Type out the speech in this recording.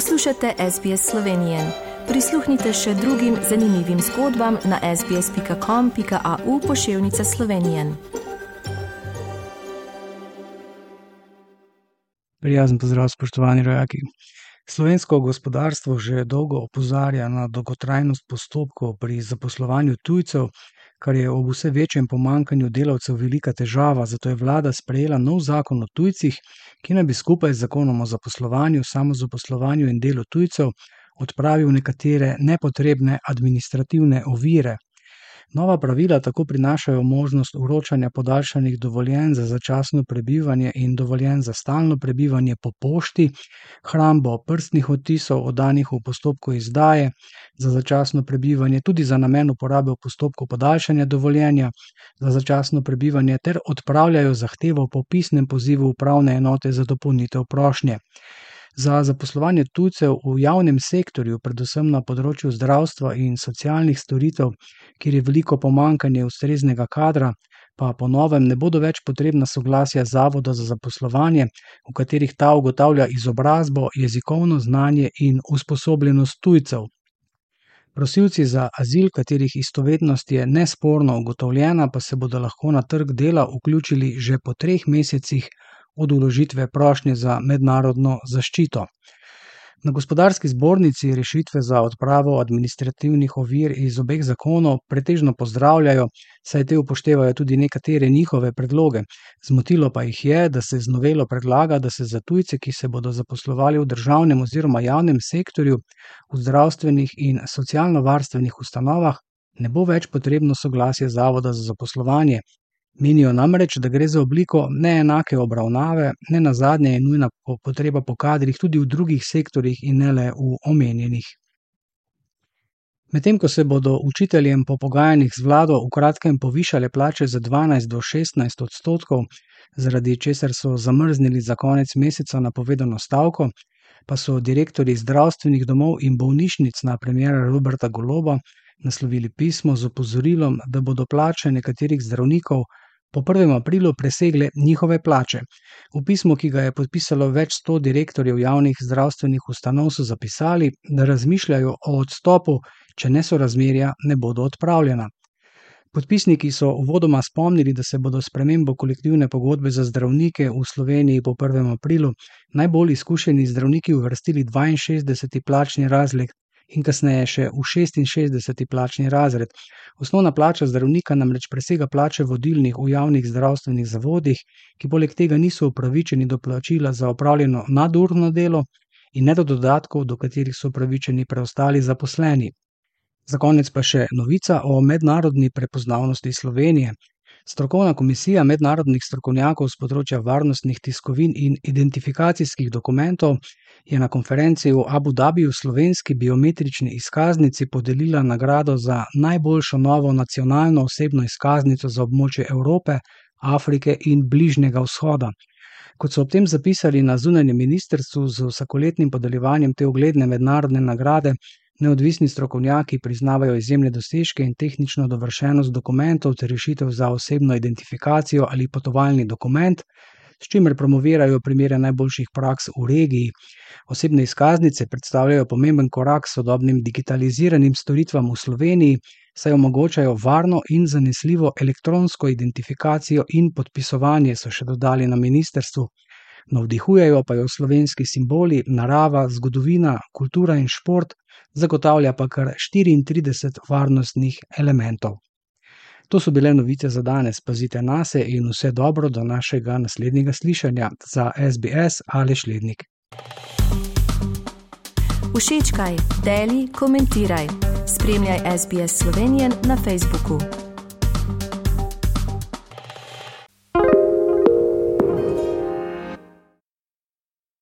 Poslušate SBS Slovenije. Prisluhnite še drugim zanimivim zgodbam na sbsp.com.au pošiljka Slovenije. Prijazen pozdrav, spoštovani rojaki. Slovensko gospodarstvo že dolgo opozarja na dolgotrajnost postopkov pri zaposlovanju tujcev, kar je ob vse večjem pomankanju delavcev velika težava, zato je vlada sprejela nov zakon o tujcih, ki naj bi skupaj z zakonom o zaposlovanju, samozaposlovanju in delu tujcev odpravil nekatere nepotrebne administrativne ovire. Nova pravila tako prinašajo možnost uročanja podaljšanih dovoljenj za začasno prebivanje in dovoljenj za stalno prebivanje po pošti, hrambo prstnih odtisov, oddanih v postopku izdaje, za začasno prebivanje tudi za namen uporabe v postopku podaljšanja dovoljenja za začasno prebivanje, ter odpravljajo zahtevo po pisnem pozivu upravne enote za dopolnitev prošnje. Za zaposlovanje tujcev v javnem sektorju, predvsem na področju zdravstva in socialnih storitev, kjer je veliko pomankanje ustreznega kadra, pa po novem ne bodo več potrebna soglasja Zavoda za zaposlovanje, v katerih ta ugotavlja izobrazbo, jezikovno znanje in usposobljenost tujcev. Prosilci za azil, katerih istovetnost je nesporno ugotovljena, pa se bodo lahko na trg dela vključili že po treh mesecih od uložitve prošnje za mednarodno zaščito. Na gospodarski zbornici rešitve za odpravo administrativnih ovir iz obeh zakonov pretežno pozdravljajo, saj te upoštevajo tudi nekatere njihove predloge. Zmotilo pa jih je, da se z novelo predlaga, da se za tujce, ki se bodo zaposlovali v državnem oziroma javnem sektorju, v zdravstvenih in socialno-varstvenih ustanovah, ne bo več potrebno soglasje Zavoda za zaposlovanje, Menijo namreč, da gre za obliko neenake obravnave, ne nazadnje je nujna potreba po kadrih tudi v drugih sektorjih in ne le v omenjenih. Medtem ko se bodo učiteljem po pogajanjih z vlado v kratkem povišale plače za 12 do 16 odstotkov, zaradi česar so zamrznili za konec meseca napovedano stavko, pa so direktori zdravstvenih domov in bolnišnic na premjera Roberta Goloba naslovili pismo z opozorilom, da bodo plače nekaterih zdravnikov po 1. aprilu presegle njihove plače. V pismu, ki ga je podpisalo več sto direktorjev javnih zdravstvenih ustanov, so zapisali, da razmišljajo o odstopu, če nesorazmerja ne bodo odpravljena. Podpisniki so uvodoma spomnili, da se bodo s premembo kolektivne pogodbe za zdravnike v Sloveniji po 1. aprilu najbolj izkušeni zdravniki uvrstili 62. plačni razred in kasneje še v 66. plačni razred. Osnovna plača zdravnika namreč presega plače vodilnih v javnih zdravstvenih zavodih, ki poleg tega niso upravičeni do plačila za opravljeno nadurno delo in ne do dodatkov, do katerih so upravičeni preostali zaposleni. Za konec pa še novica o mednarodni prepoznavnosti Slovenije. Strokovna komisija mednarodnih strokovnjakov z področja varnostnih tiskovin in identifikacijskih dokumentov je na konferenci v Abu Dhabiju slovenski biometrični izkaznici podelila nagrado za najboljšo novo nacionalno osebno izkaznico za območje Evrope, Afrike in Bližnjega vzhoda. Kot so ob tem zapisali na zunanjem ministrstvu z vsakoletnim podeljevanjem te ugledne mednarodne nagrade, neodvisni strokovnjaki priznavajo izjemne dosežke in tehnično dovršenost dokumentov ter rešitev za osebno identifikacijo ali potovalni dokument, s čimer promovirajo primere najboljših praks v regiji. Osebne izkaznice predstavljajo pomemben korak sodobnim digitaliziranim storitvam v Sloveniji, saj omogočajo varno in zanesljivo elektronsko identifikacijo in podpisovanje, so še dodali na ministrstvu. Navdihujejo pa jo slovenski simboli, narava, zgodovina, kultura in šport, zagotavlja pa kar 34 varnostnih elementov. To so bile novice za danes. Pazite na se in vse dobro do našega naslednjega slišanja za SBS ali Šlednik. Všečkaj, deli, komentiraj. Spremljaj SBS Slovenijo na Facebooku.